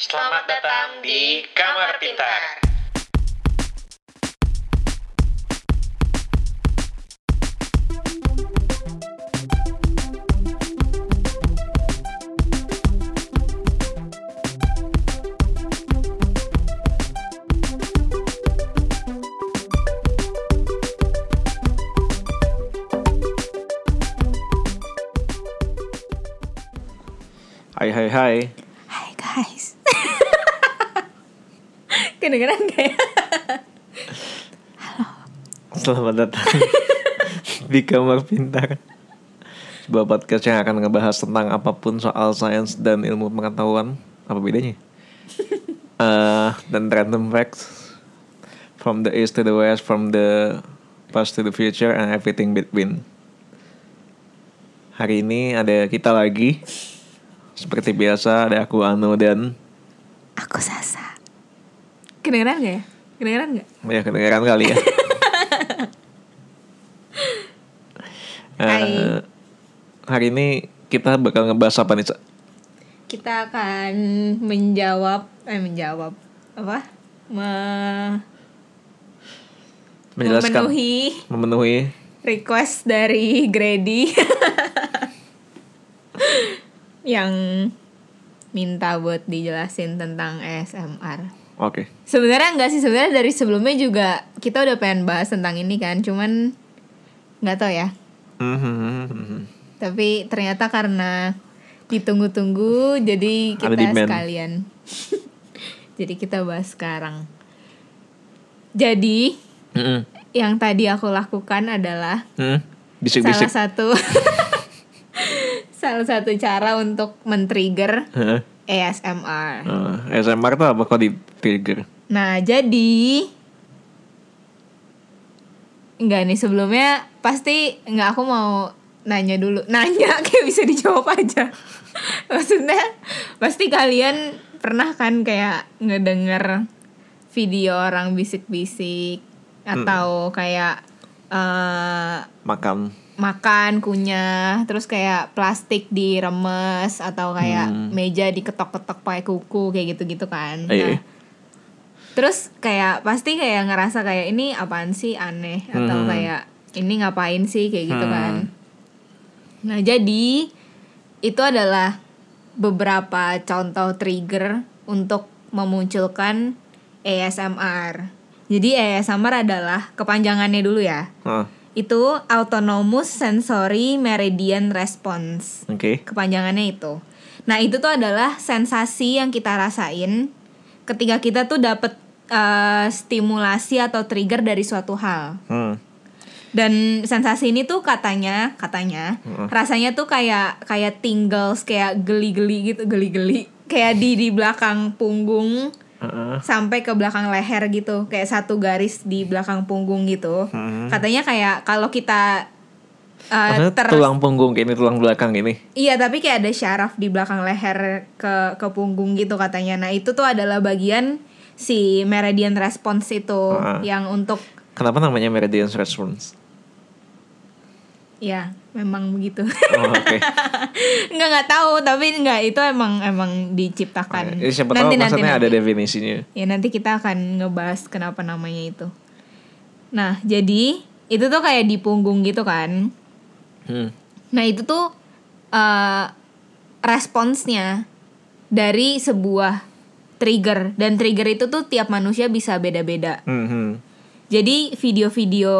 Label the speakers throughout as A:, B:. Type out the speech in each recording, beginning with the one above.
A: Selamat datang di Kamar Pintar.
B: Hai hai hai
C: Hai guys. Kedengeran gak ya?
B: Selamat datang. Di Kamar Pintar Sebuah podcast yang akan ngebahas tentang apa pun soal sains dan ilmu pengetahuan. Apa bedanya? Eh, dan random facts. From the east to the west, from the past to the future, and everything between. Hari ini ada kita lagi. Seperti biasa ada aku Anu dan
C: Aku Sasa. Kedengeran gak ya? Kedengeran gak?
B: Ya kedengeran kali ya
C: Hai.
B: Hari ini kita bakal ngebahas apa nih Cak?
C: Kita akan menjawab, eh menjawab apa? Me-
B: Menjelaskan
C: memenuhi
B: Memenuhi
C: request dari Grady yang minta buat dijelasin tentang ASMR.
B: Oke
C: Sebenarnya enggak sih sebenarnya dari sebelumnya juga kita udah pengen bahas tentang ini kan, cuman nggak tahu ya.
B: Mhm.
C: Tapi ternyata karena ditunggu-tunggu jadi kita sekalian. jadi kita bahas sekarang. Jadi
B: Mhm.
C: yang tadi aku lakukan adalah
B: Mhm.
C: salah
B: Bisik-bisik
C: satu salah satu cara untuk men-trigger. ASMR.
B: Eh, ASMR tuh apa kok di trigger?
C: Nah, jadi Enggak nih sebelumnya pasti nggak aku mau nanya dulu. Nanya kayak bisa dijawab aja. Maksudnya pasti kalian pernah kan kayak ngedenger video orang bisik-bisik atau kayak eh
B: Makan
C: makan kunyah terus kayak plastik diremes atau kayak
B: Hmm.
C: meja diketok-ketok pakai kuku kayak gitu-gitu kan.
B: Iya.
C: Nah, terus kayak pasti kayak ngerasa kayak ini apaan sih aneh atau
B: Hmm.
C: kayak ini ngapain sih kayak gitu
B: Hmm.
C: kan. Nah, jadi itu adalah beberapa contoh trigger untuk memunculkan ASMR. Jadi ASMR adalah kepanjangannya dulu ya
B: Heeh.
C: Itu autonomous sensory meridian response.
B: Oke.
C: Kepanjangannya itu. Nah itu tuh adalah sensasi yang kita rasain ketika kita tuh dapet eh, stimulasi atau trigger dari suatu hal.
B: Hmm.
C: dan sensasi ini tuh katanya katanya
B: Heeh.
C: rasanya tuh kayak kayak tingles kayak geli-geli gitu geli-geli. Kayak di di belakang punggung Sampai ke belakang leher gitu kayak satu garis di belakang punggung gitu
B: Hmm.
C: katanya kayak kalau kita uh, ter
B: tulang punggung ini tulang belakang ini
C: iya tapi kayak ada syaraf di belakang leher ke ke punggung gitu katanya nah itu tuh adalah bagian si meridian response itu
B: Ah.
C: yang untuk
B: Kenapa namanya meridian response?
C: Ya memang begitu
B: Oh, Oke
C: nggak nggak tahu tapi nggak itu emang emang diciptakan
B: Jadi siapa tahu maksudnya ada definisinya
C: Ya nanti kita akan ngebahas kenapa namanya itu. Nah jadi itu tuh kayak di punggung gitu kan.
B: Hmm.
C: Nah itu tuh eh responsnya dari sebuah trigger dan trigger itu tuh tiap manusia bisa beda-beda.
B: Hmm, hmm.
C: Jadi video-video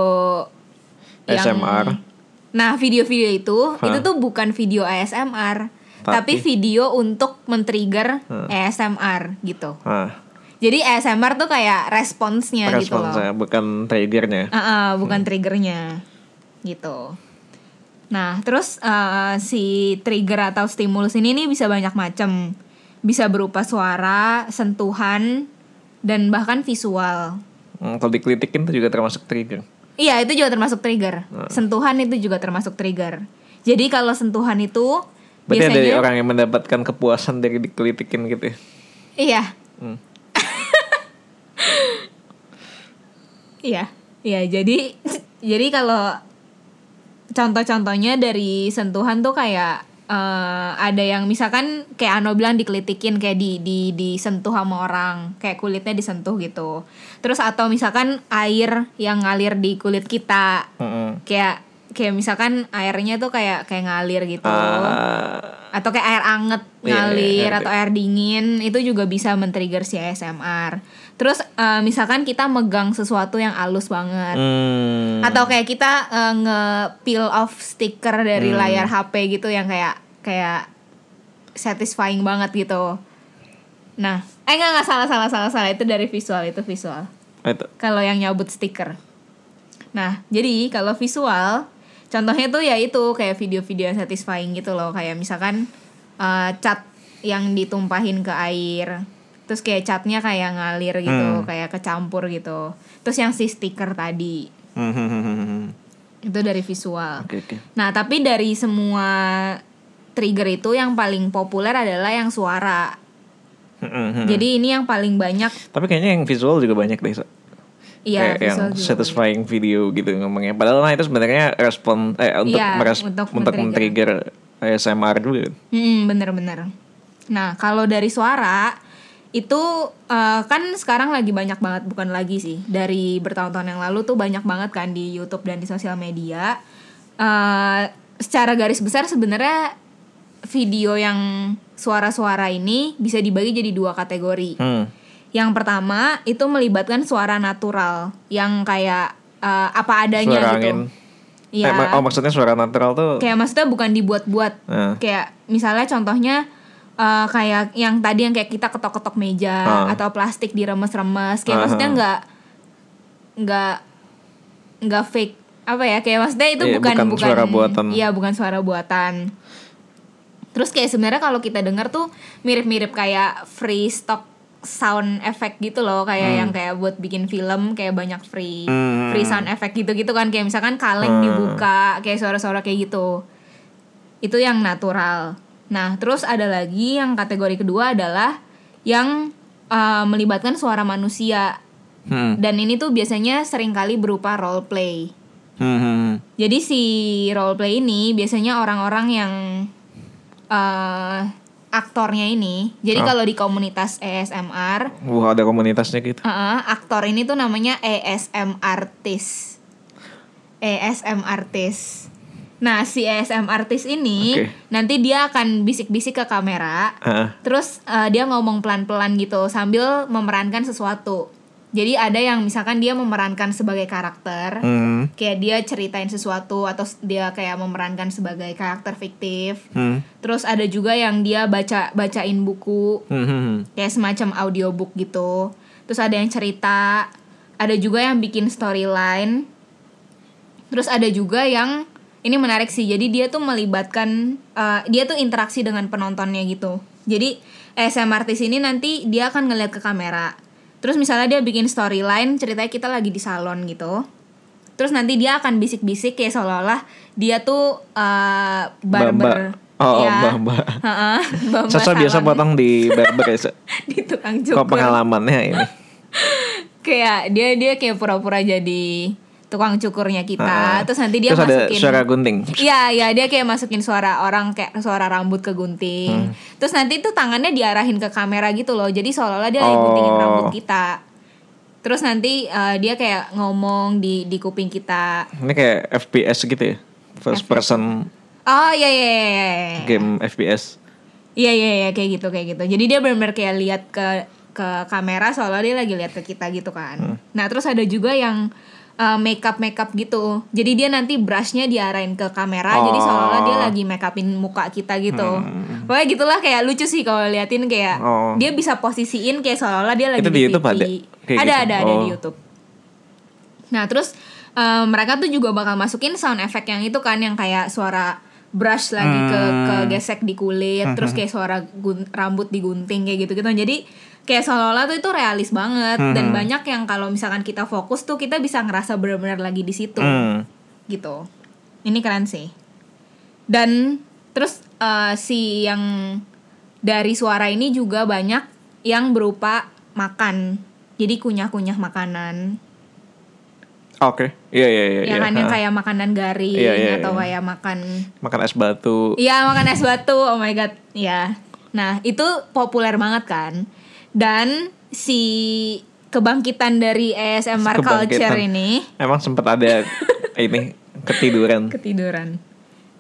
C: yang. Nah video-video itu
B: Hah?
C: itu tuh bukan video ASMR,
B: Tapi?
C: tapi, video untuk men-trigger
B: Hah.
C: ASMR gitu.
B: Ah,
C: Jadi ASMR tuh kayak responsnya gitu loh.
B: responsnya bukan triggernya.
C: Ah, ah, bukan triggernya gitu. Nah, terus eh, si trigger atau stimulus ini nih bisa banyak macam. Bisa berupa suara, sentuhan, dan bahkan visual.
B: Hmm, kalau dikelitikin itu juga termasuk trigger.
C: Iya, itu juga termasuk trigger. Sentuhan itu juga termasuk trigger. Jadi kalau sentuhan itu
B: Berarti ada
C: biasanya
B: orang yang mendapatkan kepuasan dari dikelitikin gitu ya.
C: iya,
B: Hmm.
C: Iya, iya. Jadi, jadi kalau contoh-contohnya dari sentuhan tuh kayak eh, ada yang misalkan kayak Ano bilang dikelitikin kayak di di disentuh sama orang kayak kulitnya disentuh gitu terus atau misalkan air yang ngalir di kulit kita
B: Mm-mm.
C: kayak kayak misalkan airnya tuh kayak kayak ngalir gitu
B: Ah,
C: atau kayak air anget
B: Iya,
C: ngalir
B: ngerti.
C: atau air dingin itu juga bisa men-trigger si ASMR. Terus eh, misalkan kita megang sesuatu yang halus banget
B: hmm.
C: atau kayak kita eh, nge-peel off stiker dari
B: Hmm.
C: layar HP gitu yang kayak kayak satisfying banget gitu. Nah, eh enggak enggak salah salah salah salah itu dari visual itu visual.
B: itu
C: Kalau yang nyabut stiker. Nah, jadi kalau visual, contohnya tuh ya itu kayak video-video yang satisfying gitu loh, kayak misalkan eh, cat yang ditumpahin ke air, terus kayak catnya kayak ngalir gitu,
B: Hmm.
C: kayak kecampur gitu. Terus yang si stiker tadi,
B: Hmm, hmm, hmm,
C: itu dari visual.
B: oke oke
C: Nah, tapi dari semua trigger itu yang paling populer adalah yang suara.
B: Hmm.
C: Jadi ini yang paling banyak
B: tapi kayaknya yang visual juga banyak deh Sa.
C: Iya,
B: kayak yang
C: visual juga
B: satisfying video gitu ngomongnya padahal mah itu sebenarnya respon eh untuk
C: Iya,
B: meres-
C: untuk
B: untuk, men-trigger ASMR juga
C: Hmm, bener-bener. Nah, kalau dari suara itu eh, kan sekarang lagi banyak banget bukan lagi sih dari bertahun-tahun yang lalu tuh banyak banget kan di YouTube dan di sosial media. Eh, secara garis besar sebenarnya video yang suara-suara ini bisa dibagi jadi dua kategori.
B: hmm.
C: Yang pertama itu melibatkan suara natural yang kayak eh, apa adanya
B: suara
C: gitu.
B: angin
C: Iya.
B: Eh, oh maksudnya suara natural tuh
C: kayak maksudnya bukan dibuat-buat
B: Nah.
C: kayak misalnya contohnya eh, kayak yang tadi yang kayak kita ketok-ketok meja
B: Ah.
C: atau plastik diremes-remes kayak
B: Ah,
C: maksudnya
B: ah.
C: nggak nggak nggak fake apa ya kayak maksudnya itu
B: Iya,
C: bukan
B: bukan suara buatan.
C: iya bukan suara buatan terus kayak sebenarnya kalau kita dengar tuh mirip-mirip kayak free stock sound effect gitu loh kayak yang kayak buat bikin film kayak banyak free
B: Hmm.
C: free sound effect gitu-gitu kan kayak misalkan kaleng
B: Hmm.
C: dibuka kayak suara-suara kayak gitu itu yang natural nah terus ada lagi yang kategori kedua adalah yang uh, melibatkan suara manusia
B: hmm.
C: dan ini tuh biasanya sering kali berupa role play
B: Hmm, hmm, hmm.
C: jadi si role play ini biasanya orang-orang yang uh, aktornya ini jadi
B: Oh.
C: kalau di komunitas ASMR
B: Wah ada komunitasnya gitu
C: uh, aktor ini tuh namanya ASM artis ASM artis nah si ASM artis ini
B: Oke.
C: nanti dia akan bisik-bisik ke kamera
B: Ah,
C: terus uh, dia ngomong pelan-pelan gitu sambil memerankan sesuatu jadi ada yang misalkan dia memerankan sebagai karakter
B: hmm.
C: kayak dia ceritain sesuatu atau dia kayak memerankan sebagai karakter fiktif
B: Hmm.
C: terus ada juga yang dia baca bacain buku
B: hmm, hmm.
C: kayak semacam audiobook gitu terus ada yang cerita ada juga yang bikin storyline terus ada juga yang ini menarik sih. Jadi dia tuh melibatkan uh, dia tuh interaksi dengan penontonnya gitu. Jadi SM artis ini nanti dia akan ngeliat ke kamera. Terus misalnya dia bikin storyline ceritanya kita lagi di salon gitu. Terus nanti dia akan bisik-bisik kayak seolah-olah dia tuh uh, barber.
B: Mbak-mbak. Oh,
C: ya.
B: mbak-mbak.
C: Heeh, mbak-mbak
B: Sasa biasa potong di barber ya
C: di tukang
B: Kok
C: cukur
B: pengalamannya ini?
C: Kayak dia dia kayak pura-pura jadi tukang cukurnya kita
B: Ah.
C: terus nanti dia
B: Terus ada
C: masukin
B: suara gunting
C: Iya, iya dia kayak masukin suara orang kayak suara rambut ke gunting.
B: Hmm.
C: Terus nanti tuh tangannya diarahin ke kamera gitu loh. Jadi seolah-olah dia lagi
B: Oh.
C: guntingin rambut kita. Terus nanti eh, dia kayak ngomong di di kuping kita.
B: Ini kayak FPS gitu ya First
C: FPS.
B: person
C: Oh iya iya iya. iya, iya.
B: game FPS
C: Iya iya iya kayak gitu kayak gitu. Jadi dia benar-benar kayak lihat ke ke kamera seolah dia lagi lihat ke kita gitu kan. Nah terus ada juga yang uh, makeup makeup gitu. Jadi dia nanti brushnya diarahin ke kamera. Jadi
B: Oh.
C: seolah dia lagi make upin muka kita gitu. Pokoknya gitulah kayak lucu sih kalau liatin kayak
B: Oh.
C: dia bisa posisiin kayak seolah dia lagi
B: Itu di YouTube
C: TV.
B: ada? Kayak
C: ada
B: gitu?
C: ada ada di
B: Oh.
C: YouTube. Nah terus eh, mereka tuh juga bakal masukin sound effect yang itu kan yang kayak suara brush lagi ke
B: Hmm.
C: ke gesek di kulit, terus kayak suara gun- rambut digunting kayak gitu gitu. Jadi kayak seolah-olah tuh itu realis banget dan
B: Hmm.
C: banyak yang kalau misalkan kita fokus tuh kita bisa ngerasa benar-benar lagi di situ
B: Hmm.
C: gitu. Ini keren sih. Dan terus eh, si yang dari suara ini juga banyak yang berupa makan. Jadi kunyah-kunyah makanan.
B: Oke. Iya iya iya.
C: ya
B: iya.
C: kan yang kayak makanan garing
B: Iya, iya,
C: atau
B: iya.
C: kayak makan
B: makan es batu.
C: Iya makan es batu, oh my god, ya. Nah itu populer banget kan. Dan si kebangkitan dari ASMR
B: Kebangkitan.
C: culture ini
B: Emang sempat ada ini ketiduran.
C: ketiduran.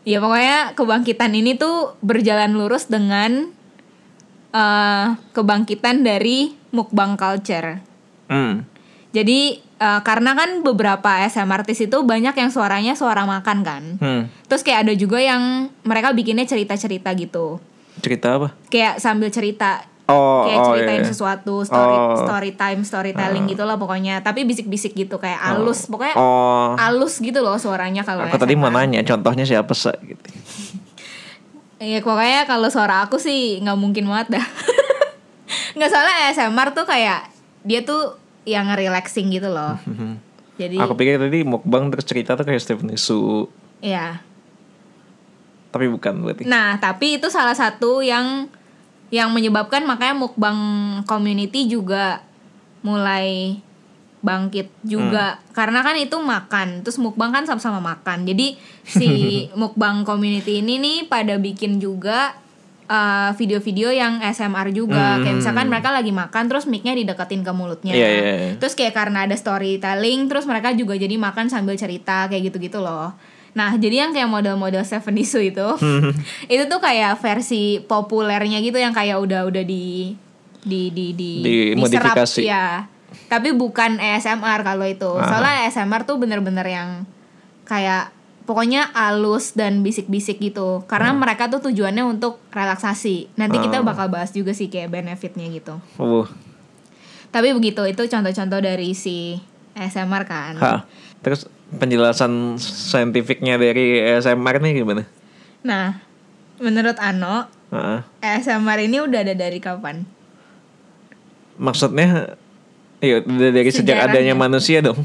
C: Ya pokoknya kebangkitan ini tuh berjalan lurus dengan eh kebangkitan dari mukbang culture.
B: Hmm.
C: Jadi eh, karena kan beberapa ASMR artis itu banyak yang suaranya suara makan kan.
B: Hmm.
C: Terus kayak ada juga yang mereka bikinnya cerita-cerita gitu.
B: Cerita apa?
C: Kayak sambil cerita
B: Oh,
C: kayak
B: oh,
C: ceritain
B: iya, iya.
C: sesuatu story
B: Oh.
C: story time storytelling gitu lah pokoknya. Tapi bisik-bisik gitu kayak alus. Pokoknya
B: Oh.
C: alus gitu loh suaranya kalau
B: Aku tadi mau nanya contohnya siapa sih gitu.
C: Iya pokoknya kalau suara aku sih nggak mungkin banget dah. Nggak salah ASMR tuh kayak dia tuh yang relaxing gitu loh. Jadi
B: Aku pikir tadi mukbang terus cerita tuh kayak Stephen Su,
C: ya
B: tapi bukan berarti.
C: nah tapi itu salah satu yang yang menyebabkan makanya mukbang community juga mulai bangkit juga. Karena kan itu makan. Terus mukbang kan sama-sama makan. Jadi si mukbang community ini nih pada bikin juga uh, video-video yang SMR juga. Kayak misalkan mereka lagi makan terus micnya dideketin ke mulutnya.
B: Iya, iya, iya.
C: terus kayak karena ada storytelling terus mereka juga jadi makan sambil cerita kayak gitu-gitu loh nah jadi yang kayak model-model Seven Isu itu itu tuh kayak versi populernya gitu yang kayak udah udah di di di di diserap,
B: Dimodifikasi.
C: ya tapi bukan ASMR kalau itu.
B: Aha.
C: soalnya ASMR tuh bener-bener yang kayak pokoknya alus dan bisik-bisik gitu. Karena mereka tuh tujuannya untuk relaksasi. Nanti kita
B: Ah.
C: bakal bahas juga sih kayak benefitnya gitu.
B: Uh,
C: tapi begitu itu contoh-contoh dari si ASMR kan.
B: Ha. Terus penjelasan saintifiknya dari ASMR nih gimana?
C: nah menurut Ano
B: Heeh.
C: ASMR ini udah ada dari kapan
B: Maksudnya Iya, udah dari sejak adanya manusia dong.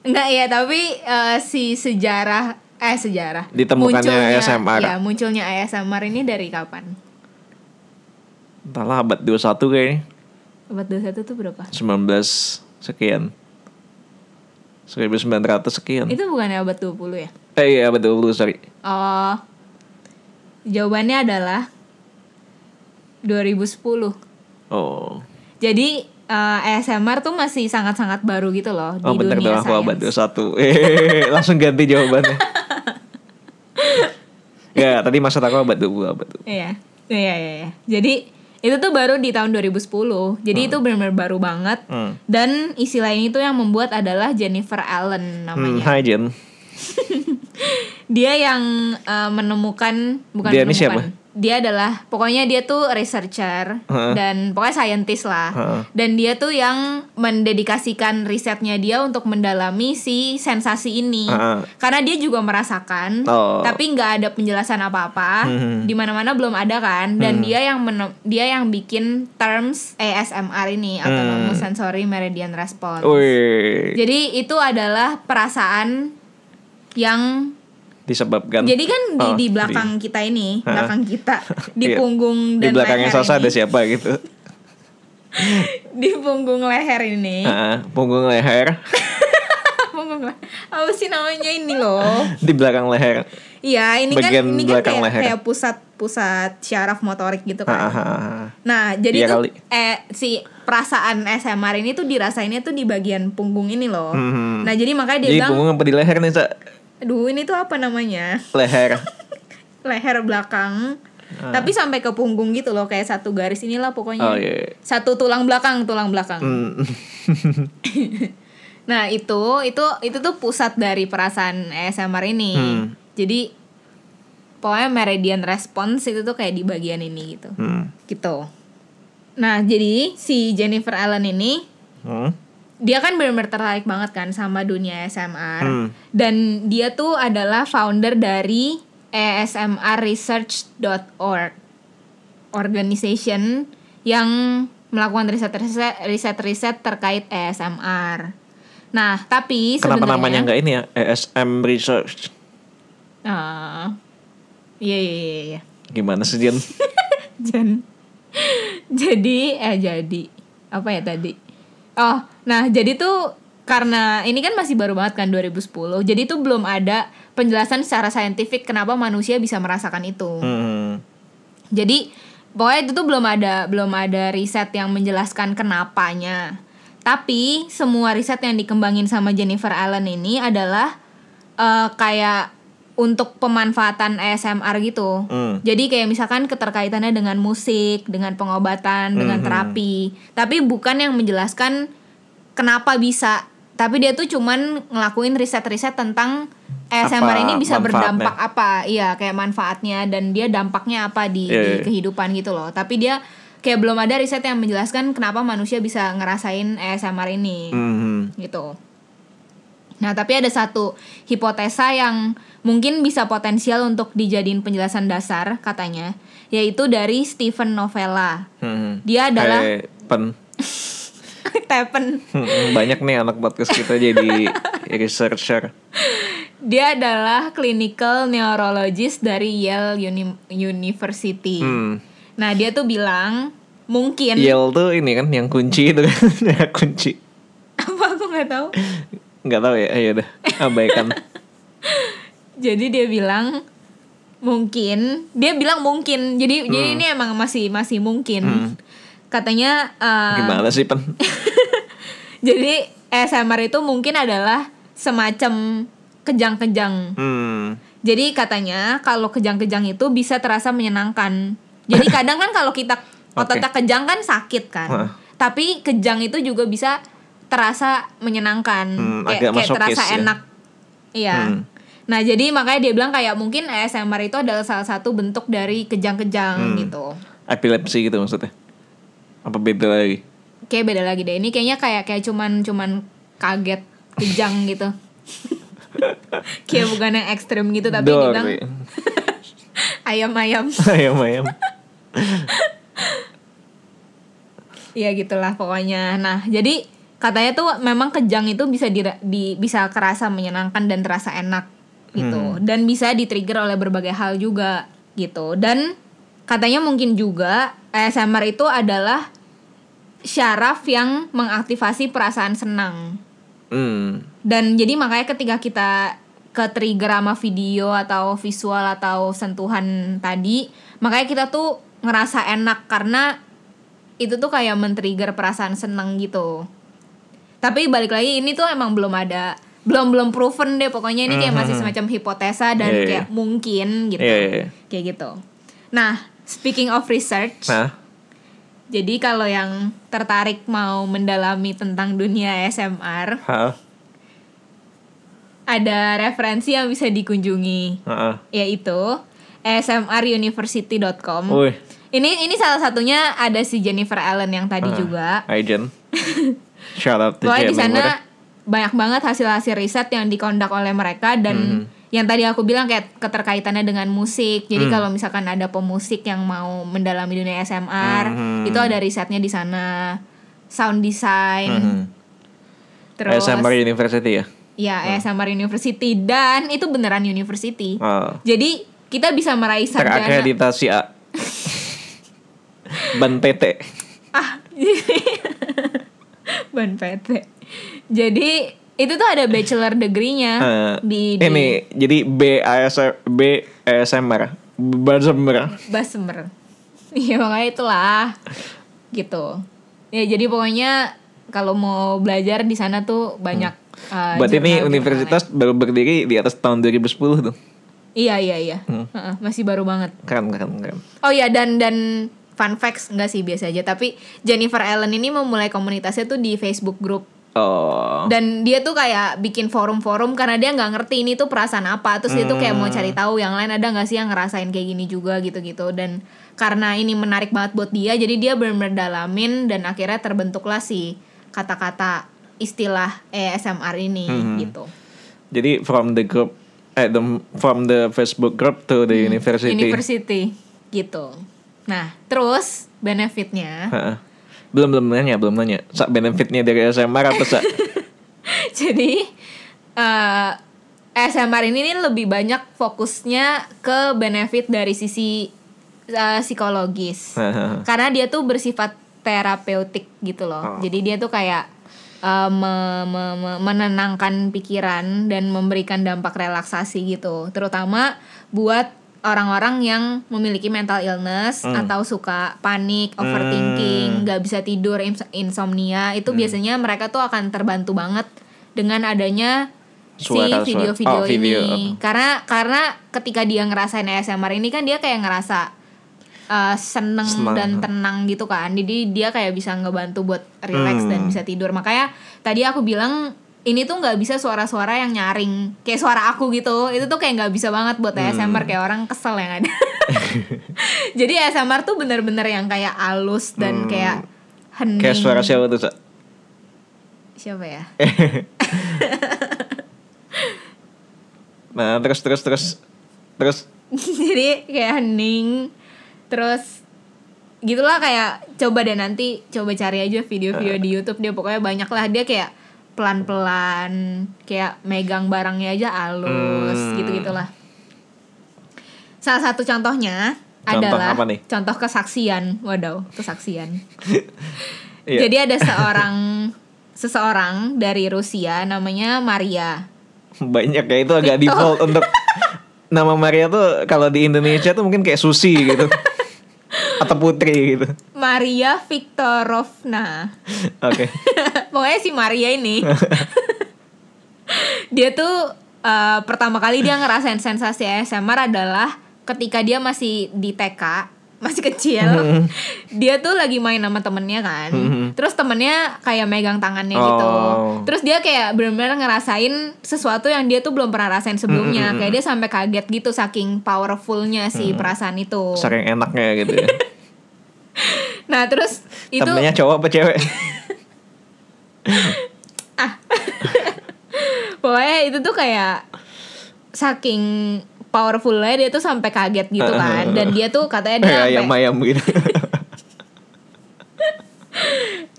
C: Enggak ya, tapi eh, si sejarah eh sejarah
B: Ditemukannya ASMR.
C: Ya, munculnya ASMR ini dari kapan?
B: Entahlah abad 21 kayaknya.
C: Abad 21 tuh berapa?
B: 19 sekian. 1900 sekian.
C: Itu bukannya abad 20 ya?
B: Eh iya abad 20 sorry.
C: Oh. Jawabannya adalah 2010.
B: Oh.
C: Jadi eh, ASMR tuh masih sangat-sangat baru gitu loh
B: Oh
C: di
B: bener
C: dunia
B: dong aku abad
C: sains.
B: 21 Eh langsung ganti jawabannya Ya tadi maksud aku abad 20 abad 20
C: Iya. Iya, iya, iya. Jadi itu tuh baru di tahun 2010. Jadi itu benar-benar baru banget.
B: Hmm.
C: Dan istilah ini tuh yang membuat adalah Jennifer Allen
B: Hmm,
C: namanya.
B: Hai Jen
C: Dia yang uh, menemukan bukan
B: Dia ini
C: menemukan.
B: siapa?
C: Dia adalah pokoknya dia tuh researcher
B: Heeh.
C: dan pokoknya scientist lah.
B: Heeh.
C: Dan dia tuh yang mendedikasikan risetnya dia untuk mendalami si sensasi ini.
B: Heeh.
C: Karena dia juga merasakan,
B: Oh.
C: tapi nggak ada penjelasan apa-apa.
B: Hmm.
C: Di mana-mana belum ada kan. Dan dia yang dia yang bikin terms ASMR ini Autonomous
B: Hmm.
C: Sensory Meridian Response.
B: Wih
C: Jadi itu adalah perasaan yang
B: Disebabkan
C: jadi kan di,
B: Oh,
C: di belakang kita ini,
B: Ha.
C: belakang kita, di
B: Iya.
C: punggung
B: Di
C: dan
B: belakangnya
C: leher
B: Sasa
C: ini,
B: ada siapa gitu
C: di punggung leher ini,
B: Punggung leher
C: punggung leher. Apa sih namanya ini loh?
B: Di belakang leher
C: Iya, ini
B: Bagian
C: kan ini kan kayak,
B: leher.
C: kayak pusat pusat syaraf motorik gitu kan.
B: ha.
C: Nah, jadi
B: Iya
C: tuh
B: kali.
C: eh si perasaan SMR ini tuh dirasainnya tuh di bagian punggung ini loh.
B: Hmm.
C: Nah, jadi makanya dia
B: Jadi
C: bilang,
B: punggung apa di leher nih Sa?
C: "Aduh, ini tuh apa namanya?
B: Leher
C: Leher belakang." Tapi sampai ke punggung gitu loh, kayak satu garis inilah pokoknya.
B: Oh iya iya.
C: Satu tulang belakang, tulang belakang.
B: Hmm.
C: Nah, itu itu itu tuh pusat dari perasaan ASMR ini.
B: Hmm.
C: Jadi pokoknya meridian response itu tuh kayak di bagian ini gitu.
B: Hmm.
C: Gitu. Nah, jadi si Jennifer Allen ini
B: Hmm.
C: Dia kan benar-benar tertarik banget kan sama dunia ASMR
B: Hmm.
C: dan dia tuh adalah founder dari asmrresearch.org organization yang melakukan riset-riset riset-riset terkait ASMR. Nah, tapi
B: Kenapa
C: sebenarnya
B: namanya nggak ini ya? ESM Research.
C: Ah. Iya iya iya iya.
B: Gimana sih Jen?
C: Jan. jadi eh jadi apa ya tadi? Oh, nah jadi tuh karena ini kan masih baru banget kan 2010 jadi itu belum ada penjelasan secara saintifik kenapa manusia bisa merasakan itu.
B: Hmm.
C: jadi pokoknya itu tuh belum ada belum ada riset yang menjelaskan kenapanya. Tapi semua riset yang dikembangin sama Jennifer Allen ini adalah eh, kayak untuk pemanfaatan ASMR gitu.
B: Hmm.
C: Jadi kayak misalkan keterkaitannya dengan musik, dengan pengobatan, dengan
B: Mhm.
C: terapi. Tapi bukan yang menjelaskan kenapa bisa. Tapi dia tuh cuman ngelakuin riset-riset tentang ASMR
B: Apa
C: ini bisa
B: manfaatnya?
C: berdampak apa. Iya, kayak manfaatnya dan dia dampaknya apa di,
B: Iya,
C: di
B: iya.
C: kehidupan gitu loh. Tapi dia kayak belum ada riset yang menjelaskan kenapa manusia bisa ngerasain ASMR ini
B: Hmm.
C: gitu. Nah, tapi ada satu hipotesa yang mungkin bisa potensial untuk dijadiin penjelasan dasar katanya, yaitu dari Stephen Novella.
B: Hmm.
C: Dia adalah
B: Kayak pen.
C: Tepen.
B: Hmm, Banyak nih anak podcast kita jadi researcher.
C: Dia adalah clinical neurologist dari Yale Uni- University.
B: Hmm.
C: Nah, dia tuh bilang mungkin
B: Yale tuh ini kan yang kunci itu kan. kunci.
C: apa aku nggak tahu.
B: Nggak tahu ya, ayo udah abaikan.
C: Jadi dia bilang mungkin, dia bilang mungkin. Jadi jadi ini emang masih masih mungkin. Katanya eh,
B: Gimana sih pen?
C: Jadi ASMR itu mungkin adalah semacam kejang-kejang.
B: Hmm.
C: Jadi katanya kalau kejang-kejang itu bisa terasa menyenangkan. Jadi kadang kan kalau kita ototnya kejang kan sakit kan.
B: Hah.
C: Tapi kejang itu juga bisa terasa menyenangkan.
B: Hmm,
C: kayak
B: agak
C: kayak terasa
B: ya.
C: enak. Iya.
B: Hmm.
C: Nah, jadi makanya dia bilang kayak mungkin ASMR itu adalah salah satu bentuk dari kejang-kejang
B: Hmm.
C: gitu.
B: Epilepsi gitu maksudnya. Apa beda lagi?
C: Kayak beda lagi deh. Ini kayaknya kayak kayak cuman cuman kaget kejang gitu. kayak bukan yang ekstrim gitu tapi dia
B: Dor,
C: bilang
B: ya.
C: ayam-ayam.
B: ayam ayam.
C: Iya gitulah pokoknya. Nah, jadi katanya tuh memang kejang itu bisa di, di- bisa kerasa menyenangkan dan terasa enak gitu. Dan bisa di-trigger oleh berbagai hal juga gitu. Dan katanya mungkin juga ASMR itu adalah syaraf yang mengaktifasi perasaan senang.
B: Hmm.
C: Dan jadi makanya ketika kita ke trigger sama video atau visual atau sentuhan tadi, makanya kita tuh ngerasa enak karena itu tuh kayak men-trigger perasaan seneng gitu. Tapi balik lagi ini tuh emang belum ada belum belum proven deh pokoknya ini kayak masih semacam hipotesa dan
B: iya.
C: kayak mungkin gitu.
B: Iya, iya.
C: Kayak gitu. Nah, speaking of research,
B: Nah,
C: jadi kalau yang tertarik mau mendalami tentang dunia ASMR,
B: ha,
C: ada referensi yang bisa dikunjungi
B: ha,
C: yaitu smruniversity.com. Ini ini salah satunya ada si Jennifer Allen yang tadi
B: Ah,
C: juga.
B: Jen. Shout out to
C: Pokoknya di sana banyak banget hasil-hasil riset yang dikondak oleh mereka dan yang tadi aku bilang kayak keterkaitannya dengan musik. Jadi kalau misalkan ada pemusik yang mau mendalami dunia ASMR,
B: Mhm.
C: itu ada risetnya di sana. Sound design.
B: Mhm.
C: Terus
B: ASMR University ya.
C: ya ASMR University dan itu beneran university.
B: Oh.
C: Jadi kita bisa meraih sarjana.
B: Terakreditasi A. Ban PT.
C: Ah, ban PT. Jadi itu tuh ada bachelor degree-nya
B: Eh,
C: di, di
B: Ini jadi B ASMR B ASMR. Bazember.
C: Basmer. Iya makanya itulah gitu. Ya jadi pokoknya kalau mau belajar di sana tuh banyak. uh,
B: Berarti ini universitas baru berdiri di atas tahun 2010 tuh.
C: Iya iya iya.
B: Hmm.
C: Heeh, masih baru banget.
B: Keren keren keren.
C: Oh iya dan dan fun facts enggak sih biasa aja. Tapi Jennifer Allen ini memulai komunitasnya tuh di Facebook group.
B: Oh.
C: dan dia tuh kayak bikin forum-forum karena dia nggak ngerti ini tuh perasaan apa. Terus dia tuh kayak mau cari tahu yang lain ada nggak sih yang ngerasain kayak gini juga gitu-gitu. Dan karena ini menarik banget buat dia jadi dia benar-benar dalamin dan akhirnya terbentuklah si kata-kata istilah ASMR ini gitu.
B: Jadi from the group eh the, from the Facebook group to the university.
C: university gitu nah terus benefitnya
B: Ha-ha. Belum belum nanya, belum nanya. Sak benefitnya dari ASMR apa sak?
C: Jadi eh ASMR ini nih lebih banyak fokusnya ke benefit dari sisi eh, psikologis.
B: Ha-ha.
C: Karena dia tuh bersifat terapeutik gitu loh.
B: Oh.
C: Jadi dia tuh kayak uh, me- me- me- menenangkan pikiran dan memberikan dampak relaksasi gitu terutama buat orang-orang yang memiliki mental illness
B: Hmm.
C: atau suka panik, overthinking, nggak bisa tidur, ins- insomnia itu
B: Hmm.
C: biasanya mereka tuh akan terbantu banget dengan adanya
B: Suara-
C: si video-video
B: oh, video,
C: ini. Karena karena ketika dia ngerasain ASMR ini kan dia kayak ngerasa uh, seneng,
B: Senang.
C: dan tenang gitu kan. Jadi dia kayak bisa ngebantu buat relax
B: Hmm.
C: dan bisa tidur. Makanya tadi aku bilang ini tuh nggak bisa suara-suara yang nyaring kayak suara aku gitu. Itu tuh kayak nggak bisa banget buat
B: Hmm.
C: ASMR kayak orang kesel yang ada. Jadi ASMR tuh bener-bener yang kayak alus dan kayak hening.
B: Hmm. Kayak suara siapa tuh, Sa?
C: siapa ya?
B: Nah, terus terus terus. Terus.
C: Jadi kayak hening. Terus gitulah kayak coba deh nanti coba cari aja video-video di YouTube dia pokoknya banyak lah dia kayak pelan-pelan kayak megang barangnya aja halus
B: Hmm.
C: gitu gitulah salah satu contohnya
B: Contoh
C: adalah
B: apa nih?
C: contoh kesaksian wadaw kesaksian
B: Iya.
C: jadi ada seorang seseorang dari Rusia namanya Maria
B: banyak ya itu agak default untuk nama Maria tuh kalau di Indonesia tuh mungkin kayak Susi gitu atau Putri gitu.
C: Maria Viktorovna
B: Oke.
C: Pokoknya si Maria ini Dia tuh eh, Pertama kali dia ngerasain sensasi ASMR adalah Ketika dia masih di TK Masih kecil Dia tuh lagi main sama temennya kan. Terus temennya kayak megang tangannya gitu.
B: Oh.
C: Terus dia kayak benar-benar ngerasain Sesuatu yang dia tuh belum pernah rasain sebelumnya. Kayak dia sampai kaget gitu Saking powerfulnya si perasaan itu.
B: Saking enaknya gitu ya.
C: Nah terus itu
B: Temennya cowok apa cewek?
C: Pokoknya itu tuh kayak saking powerfulnya dia tuh sampai kaget gitu kan dan dia tuh katanya dia sampai
B: ayam-ayam gitu.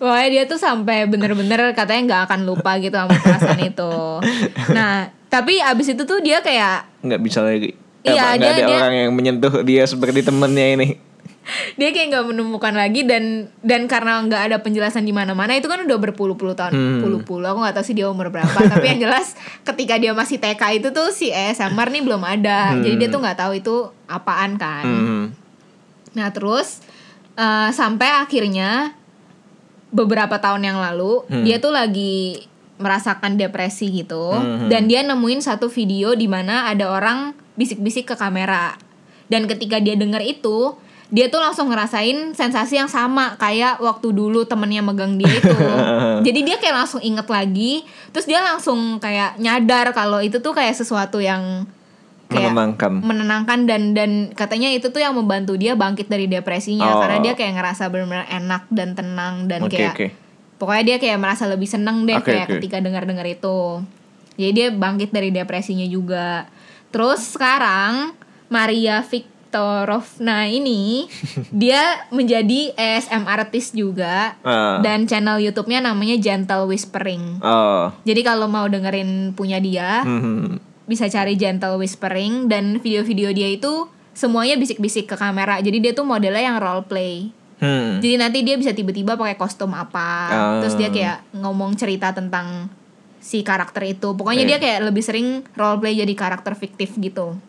C: pokoknya dia tuh sampai bener-bener katanya nggak akan lupa gitu sama perasaan itu nah tapi abis itu tuh dia kayak
B: nggak bisa lagi.
C: Iya, dia-
B: ada
C: dia-
B: orang yang menyentuh dia seperti temennya ini.
C: dia kayak nggak menemukan lagi dan dan karena nggak ada penjelasan di mana-mana itu kan udah berpuluh-puluh tahun
B: Hmm.
C: puluh-puluh aku nggak tahu sih dia umur berapa tapi yang jelas ketika dia masih TK itu tuh si ASMR nih belum ada jadi dia tuh nggak tahu itu apaan kan
B: Hmm.
C: Nah terus eh, sampai akhirnya beberapa tahun yang lalu
B: Hmm.
C: dia tuh lagi merasakan depresi gitu
B: Hmm.
C: dan dia nemuin satu video di mana ada orang bisik-bisik ke kamera dan ketika dia denger itu dia tuh langsung ngerasain sensasi yang sama kayak waktu dulu temennya megang dia itu jadi dia kayak langsung inget lagi terus dia langsung kayak nyadar kalau itu tuh kayak sesuatu yang kayak
B: Menenangkan.
C: menenangkan dan dan katanya itu tuh yang membantu dia bangkit dari depresinya
B: Oh.
C: karena dia kayak ngerasa benar-benar enak dan tenang dan
B: Oke
C: kayak
B: oke.
C: pokoknya dia kayak merasa lebih seneng deh
B: Oke,
C: kayak
B: oke.
C: ketika dengar-dengar itu jadi dia bangkit dari depresinya juga terus sekarang Maria Viktorovna ini dia menjadi ASM artist juga
B: Ah.
C: dan channel YouTube-nya namanya Gentle Whispering
B: Oh.
C: jadi kalau mau dengerin punya dia
B: Hmm.
C: bisa cari gentle whispering dan video-video dia itu semuanya bisik-bisik ke kamera. Jadi dia tuh modelnya yang role play.
B: Hmm.
C: Jadi nanti dia bisa tiba-tiba pakai kostum apa,
B: Ah.
C: terus dia kayak ngomong cerita tentang si karakter itu. Pokoknya
B: Iya.
C: dia kayak lebih sering role play jadi karakter fiktif gitu.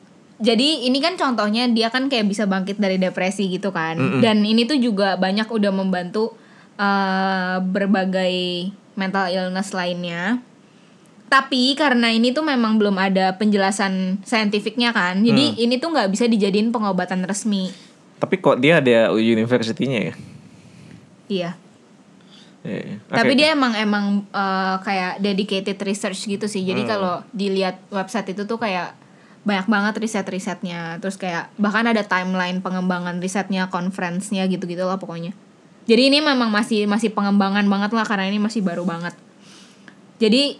C: Jadi ini kan contohnya dia kan kayak bisa bangkit dari depresi gitu kan. Dan ini tuh juga banyak udah membantu eh, berbagai mental illness lainnya. Tapi karena ini tuh memang belum ada penjelasan saintifiknya kan, jadi
B: Hmm.
C: ini tuh nggak bisa dijadiin pengobatan resmi.
B: Tapi kok dia ada universitinya ya?
C: Iya.
B: Iya. Oke,
C: Tapi
B: oke.
C: dia emang emang eh, kayak dedicated research gitu sih. Jadi kalau dilihat website itu tuh kayak banyak banget riset-risetnya. Terus kayak bahkan ada timeline pengembangan risetnya, conference-nya gitu-gitu lah pokoknya. Jadi ini memang masih masih pengembangan banget lah karena ini masih baru banget. Jadi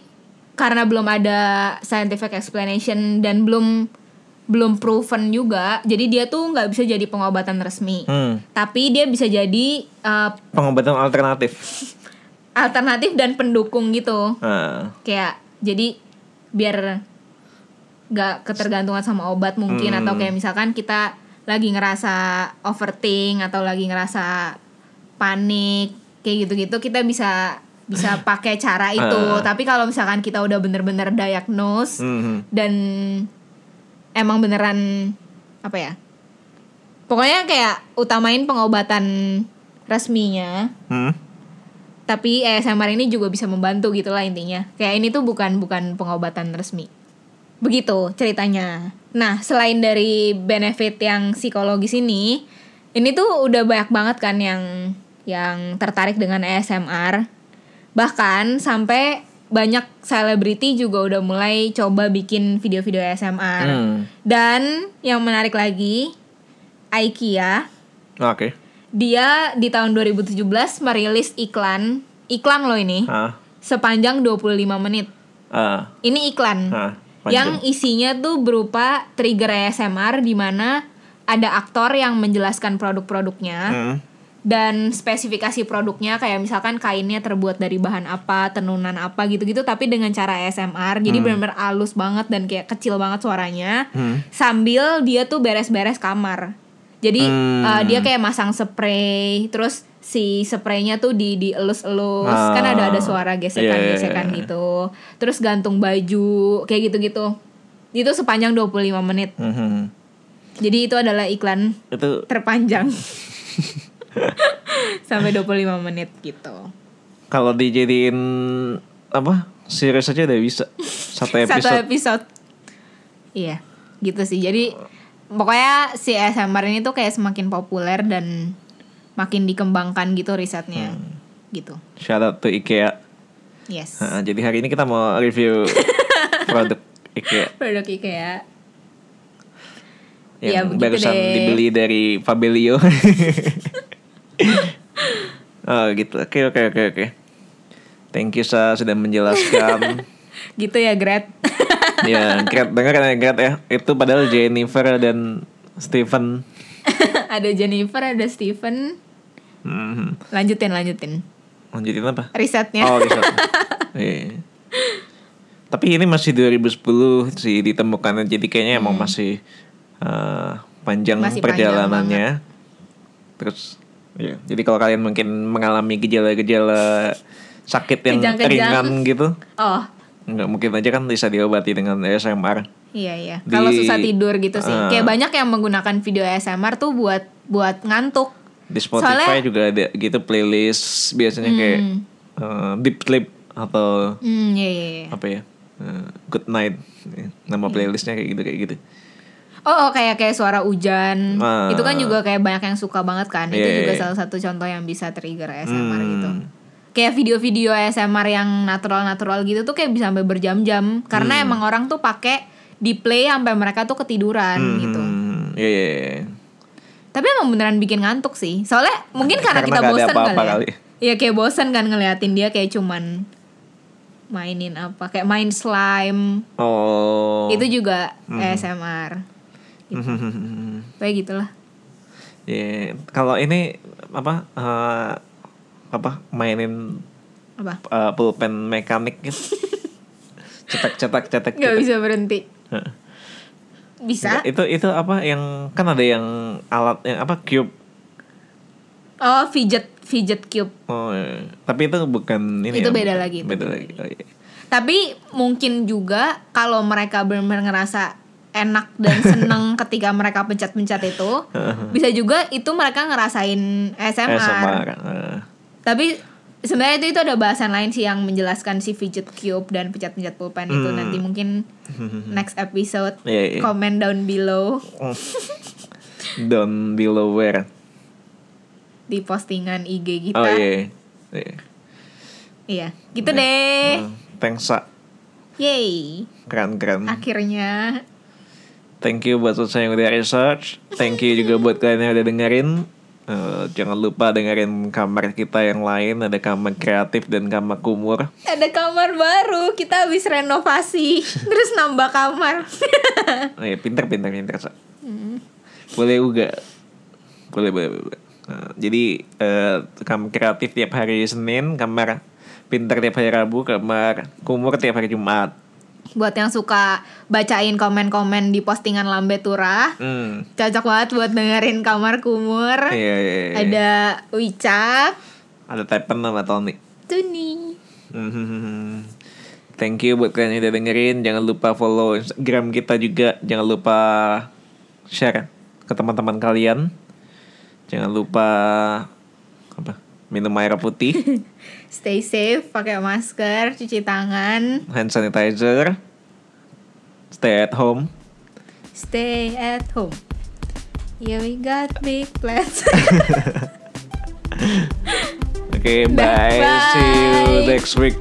C: karena belum ada scientific explanation dan belum belum proven juga, jadi dia tuh nggak bisa jadi pengobatan resmi.
B: Hmm.
C: Tapi dia bisa jadi eh,
B: Pengobatan alternatif.
C: alternatif dan pendukung gitu
B: Ah.
C: kayak jadi biar gak ketergantungan sama obat mungkin
B: Hmm.
C: atau kayak misalkan kita lagi ngerasa overthink atau lagi ngerasa panik kayak gitu-gitu kita bisa bisa pakai cara itu.
B: Ah.
C: Tapi kalau misalkan kita udah bener-bener diagnose
B: Mhm.
C: dan emang beneran apa ya? Pokoknya kayak utamain pengobatan resminya.
B: Hmm.
C: Tapi ASMR ini juga bisa membantu gitu lah intinya. Kayak ini tuh bukan bukan pengobatan resmi. Begitu ceritanya. Nah, selain dari benefit yang psikologis ini, ini tuh udah banyak banget kan yang yang tertarik dengan ASMR. Bahkan sampai banyak selebriti juga udah mulai coba bikin video-video ASMR.
B: Hmm.
C: Dan yang menarik lagi, IKEA
B: Oke.
C: dia di tahun 2017 merilis iklan, iklan loh ini,
B: Ah.
C: sepanjang 25 menit.
B: Ah.
C: Ini iklan Yang isinya tuh berupa trigger ASMR di mana ada aktor yang menjelaskan produk-produknya
B: Hmm.
C: dan spesifikasi produknya kayak misalkan kainnya terbuat dari bahan apa, tenunan apa gitu-gitu tapi dengan cara ASMR. Jadi benar-benar halus banget dan kayak kecil banget suaranya.
B: Hmm.
C: Sambil dia tuh beres-beres kamar. Jadi
B: Hmm.
C: uh, dia kayak masang spray, terus si spraynya tuh di dielus-elus, kan ada ada suara gesekan-gesekan
B: Iya, iya, iya.
C: gitu. Terus gantung baju, kayak gitu-gitu. Itu sepanjang 25 menit.
B: Mhm.
C: Jadi itu adalah iklan
B: Itu
C: terpanjang. Sampai 25 menit gitu.
B: kalau dijadiin apa? Series aja udah bisa. Satu episode.
C: Satu episode. Iya, gitu sih. Jadi pokoknya si ASMR ini tuh kayak semakin populer dan makin dikembangkan gitu risetnya.
B: Hmm.
C: Gitu.
B: Shout out to IKEA.
C: Yes.
B: Jadi hari ini kita mau review produk IKEA
C: Produk IKEA.
B: yang
C: Ya,
B: barusan
C: deh.
B: dibeli dari Fabelio. oh gitu. Oke oke oke oke. Thank you Sa sudah menjelaskan.
C: Gitu ya, Gret.
B: ya, Gret dengar kan ya Gret ya. Itu padahal Jennifer dan Steven.
C: ada Jennifer, ada Steven.
B: Hmm.
C: Lanjutin, lanjutin.
B: Lanjutin apa?
C: Risetnya.
B: Oh, riset. Iya. Tapi ini masih 2010 sih ditemukannya. Jadi kayaknya emang masih eh, panjang
C: Hmm. Masih panjang
B: perjalanannya. Terus ya. Jadi kalau kalian mungkin mengalami gejala-gejala sakit yang
C: Kejang-kejang.
B: ringan gitu,
C: Oh,
B: nggak mungkin aja kan bisa diobati dengan ASMR.
C: Iya iya. Kalau susah tidur gitu sih.
B: Ah.
C: Kayak banyak yang menggunakan video ASMR tuh buat buat ngantuk.
B: Di Spotify
C: Soalnya-
B: juga ada gitu playlist biasanya kayak eh, deep sleep atau
C: Hmm, iya iya. iya.
B: apa ya? eh, good night. Nama playlistnya kayak gitu kayak gitu.
C: Oh, oh, kayak kayak suara hujan.
B: Ah.
C: Itu kan juga kayak banyak yang suka banget kan. Itu
B: Iya,
C: juga
B: iya.
C: salah satu contoh yang bisa trigger ASMR
B: Hmm.
C: gitu. Kayak video-video ASMR yang natural-natural gitu tuh kayak bisa sampai berjam-jam karena
B: Hmm.
C: emang orang tuh pakai di play sampai mereka tuh ketiduran gitu.
B: Hmm, iya iya. iya.
C: Tapi emang beneran bikin ngantuk sih. Soalnya mungkin karena,
B: Karena
C: kita
B: nggak ada
C: bosen
B: apa-apa
C: kali, ya. Iya kayak bosen kan ngeliatin dia kayak cuman mainin apa kayak main slime.
B: Oh.
C: Itu juga ASMR.
B: Hmm.
C: Kayak gitulah.
B: Iya. Kalau ini apa? eh, apa? Mainin
C: Apa?
B: eh, pulpen mekanik gitu. cetak cetak cetak.
C: Gak
B: cetak.
C: bisa berhenti. Bisa?
B: Itu itu apa yang kan ada yang alat yang apa cube.
C: Oh, fidget fidget cube.
B: Oh, iya. tapi itu bukan ini.
C: Itu
B: ya,
C: beda
B: bukan-
C: lagi, itu Beda
B: lagi. Oh, iya.
C: Tapi mungkin juga kalau mereka benar-benar ngerasa enak dan seneng ketika mereka pencet-pencet itu, bisa juga itu mereka ngerasain ASMR.
B: ASMR. eh.
C: Tapi sebenarnya itu itu ada bahasan lain sih yang menjelaskan si fidget cube dan pencet-pencet pulpen itu
B: Hmm.
C: nanti mungkin next episode
B: Iya, iya.
C: comment down below
B: Down below where?
C: di postingan IG kita.
B: Oh iya. Iya.
C: Iya, gitu deh.
B: Hmm, Thanks Sa.
C: Yay.
B: Keren keren.
C: Akhirnya
B: Thank you buat Susah yang udah research. Thank you juga buat kalian yang udah dengerin. Eh, jangan lupa dengerin kamar kita yang lain. Ada kamar kreatif dan kamar kumur.
C: ada kamar baru, kita habis renovasi, terus nambah kamar.
B: Oh, iya, pinter pinter pinter Sa. Boleh juga. Boleh boleh boleh. Nah, jadi eh, kamar kreatif tiap hari Senin, kamar pinter tiap hari Rabu, kamar kumur tiap hari Jumat.
C: Buat yang suka bacain komen-komen di postingan Lambe Turah,
B: Hmm.
C: cocok banget buat dengerin kamar kumur.
B: Iya, iya, iya.
C: Ada Wicak,
B: Ada Tepen sama Tony.
C: Tuni.
B: Mhm. Thank you buat kalian yang udah dengerin. Jangan lupa follow Instagram kita juga. Jangan lupa share ke teman-teman kalian. Jangan lupa apa? Minum air putih,
C: Stay safe, pakai masker, cuci tangan,
B: hand sanitizer, stay at home.
C: stay at home. Yeah, we got big plans.
B: Oke,
C: Dah,
B: bye. See you
C: bye.
B: next week.